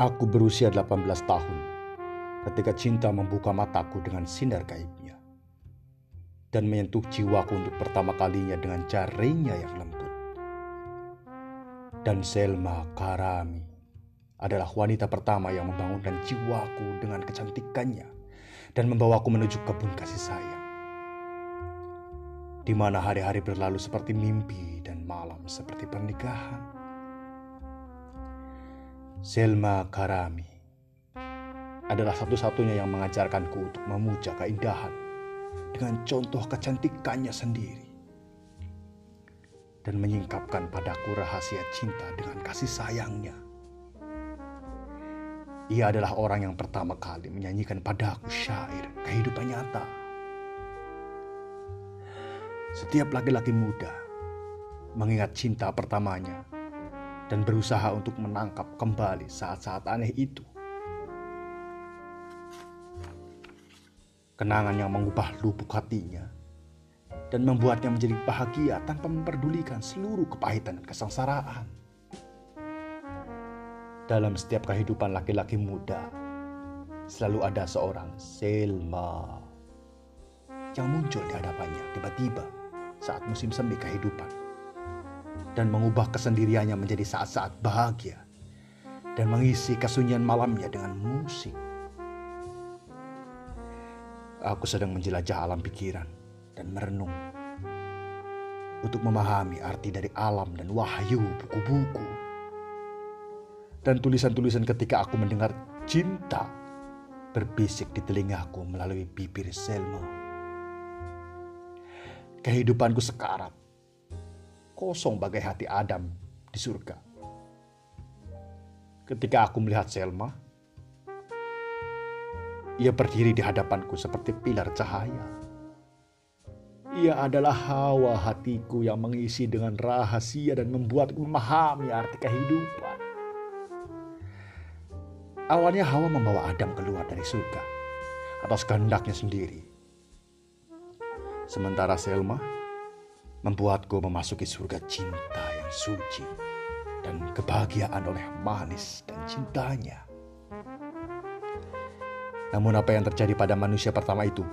Aku berusia 18 tahun ketika cinta membuka mataku dengan sinar gaibnya dan menyentuh jiwaku untuk pertama kalinya dengan jaringnya yang lembut. Dan Selma Karami adalah wanita pertama yang membangunkan jiwaku dengan kecantikannya dan membawaku menuju kebun kasih sayang. Di mana hari-hari berlalu seperti mimpi dan malam seperti pernikahan. Selma Karami adalah satu-satunya yang mengajarkanku untuk memuja keindahan dengan contoh kecantikannya sendiri dan menyingkapkan padaku rahasia cinta dengan kasih sayangnya. Ia adalah orang yang pertama kali menyanyikan padaku syair kehidupan nyata. Setiap laki-laki muda mengingat cinta pertamanya dan berusaha untuk menangkap kembali saat-saat aneh itu. Kenangan yang mengubah lubuk hatinya dan membuatnya menjadi bahagia tanpa memperdulikan seluruh kepahitan dan kesengsaraan. Dalam setiap kehidupan laki-laki muda, selalu ada seorang Selma yang muncul di hadapannya tiba-tiba saat musim semi kehidupan dan mengubah kesendiriannya menjadi saat-saat bahagia dan mengisi kesunyian malamnya dengan musik. Aku sedang menjelajah alam pikiran dan merenung untuk memahami arti dari alam dan wahyu buku-buku dan tulisan-tulisan ketika aku mendengar cinta berbisik di telingaku melalui bibir Selma. Kehidupanku sekarat kosong bagai hati Adam di surga. Ketika aku melihat Selma, ia berdiri di hadapanku seperti pilar cahaya. Ia adalah hawa hatiku yang mengisi dengan rahasia dan membuatku memahami arti kehidupan. Awalnya Hawa membawa Adam keluar dari surga atas kehendaknya sendiri. Sementara Selma membuatku memasuki surga cinta yang suci dan kebahagiaan oleh manis dan cintanya. Namun apa yang terjadi pada manusia pertama itu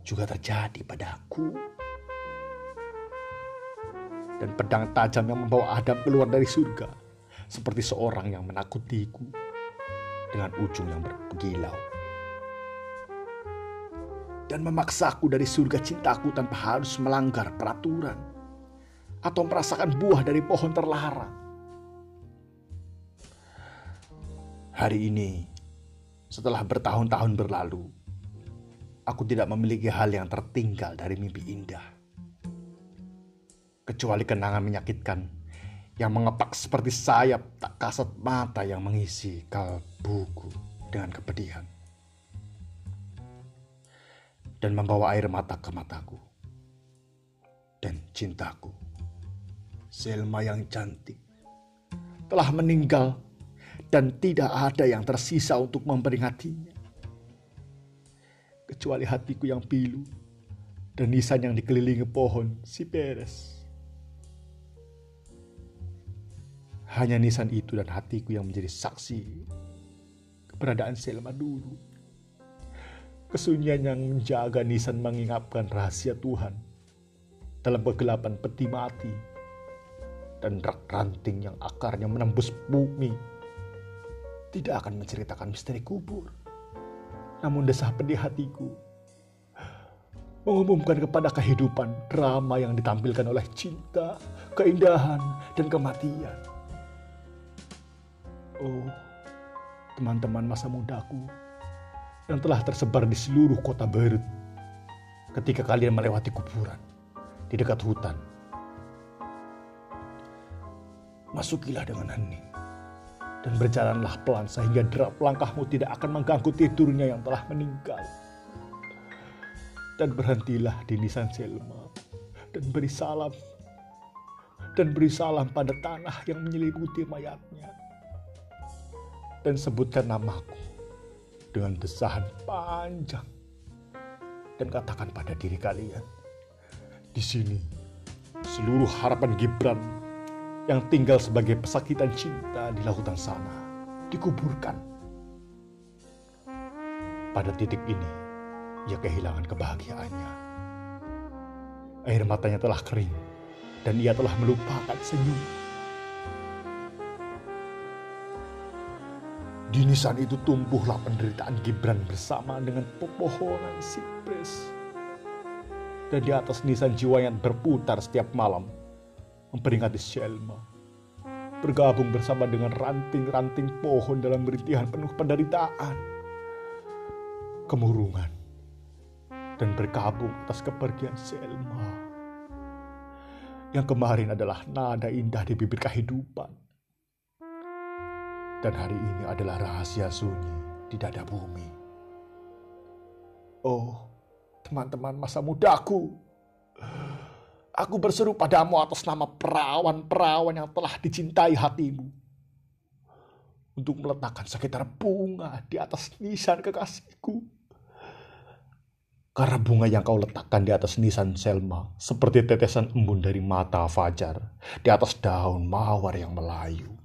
juga terjadi padaku. Dan pedang tajam yang membawa Adam keluar dari surga seperti seorang yang menakutiku dengan ujung yang berkilau dan memaksaku dari surga cintaku tanpa harus melanggar peraturan atau merasakan buah dari pohon terlarang. Hari ini, setelah bertahun-tahun berlalu, aku tidak memiliki hal yang tertinggal dari mimpi indah. Kecuali kenangan menyakitkan yang mengepak seperti sayap tak kasat mata yang mengisi kalbuku dengan kepedihan dan membawa air mata ke mataku. Dan cintaku, Selma yang cantik, telah meninggal dan tidak ada yang tersisa untuk memperingatinya. Kecuali hatiku yang pilu dan nisan yang dikelilingi pohon si peres. Hanya nisan itu dan hatiku yang menjadi saksi keberadaan Selma dulu. Kesunyian yang menjaga nisan mengingatkan rahasia Tuhan dalam kegelapan peti mati dan rak ranting yang akarnya menembus bumi tidak akan menceritakan misteri kubur. Namun desah pedih hatiku mengumumkan kepada kehidupan drama yang ditampilkan oleh cinta, keindahan, dan kematian. Oh, teman-teman masa mudaku yang telah tersebar di seluruh kota Beirut ketika kalian melewati kuburan di dekat hutan. Masukilah dengan hening dan berjalanlah pelan sehingga derap langkahmu tidak akan mengganggu tidurnya yang telah meninggal. Dan berhentilah di nisan Selma dan beri salam dan beri salam pada tanah yang menyelimuti mayatnya dan sebutkan namaku dengan desahan panjang dan katakan pada diri kalian, di sini seluruh harapan Gibran yang tinggal sebagai pesakitan cinta di lautan sana dikuburkan. Pada titik ini, ia kehilangan kebahagiaannya. Air matanya telah kering dan ia telah melupakan senyum. Di nisan itu tumbuhlah penderitaan Gibran bersama dengan pepohonan sipres. Dan di atas nisan jiwa yang berputar setiap malam, memperingati Selma. Bergabung bersama dengan ranting-ranting pohon dalam rintihan penuh penderitaan. Kemurungan. Dan berkabung atas kepergian Selma. Yang kemarin adalah nada indah di bibir kehidupan dan hari ini adalah rahasia sunyi di dada bumi. Oh, teman-teman masa mudaku, aku berseru padamu atas nama perawan-perawan yang telah dicintai hatimu untuk meletakkan sekitar bunga di atas nisan kekasihku. Karena bunga yang kau letakkan di atas nisan Selma seperti tetesan embun dari mata fajar di atas daun mawar yang melayu.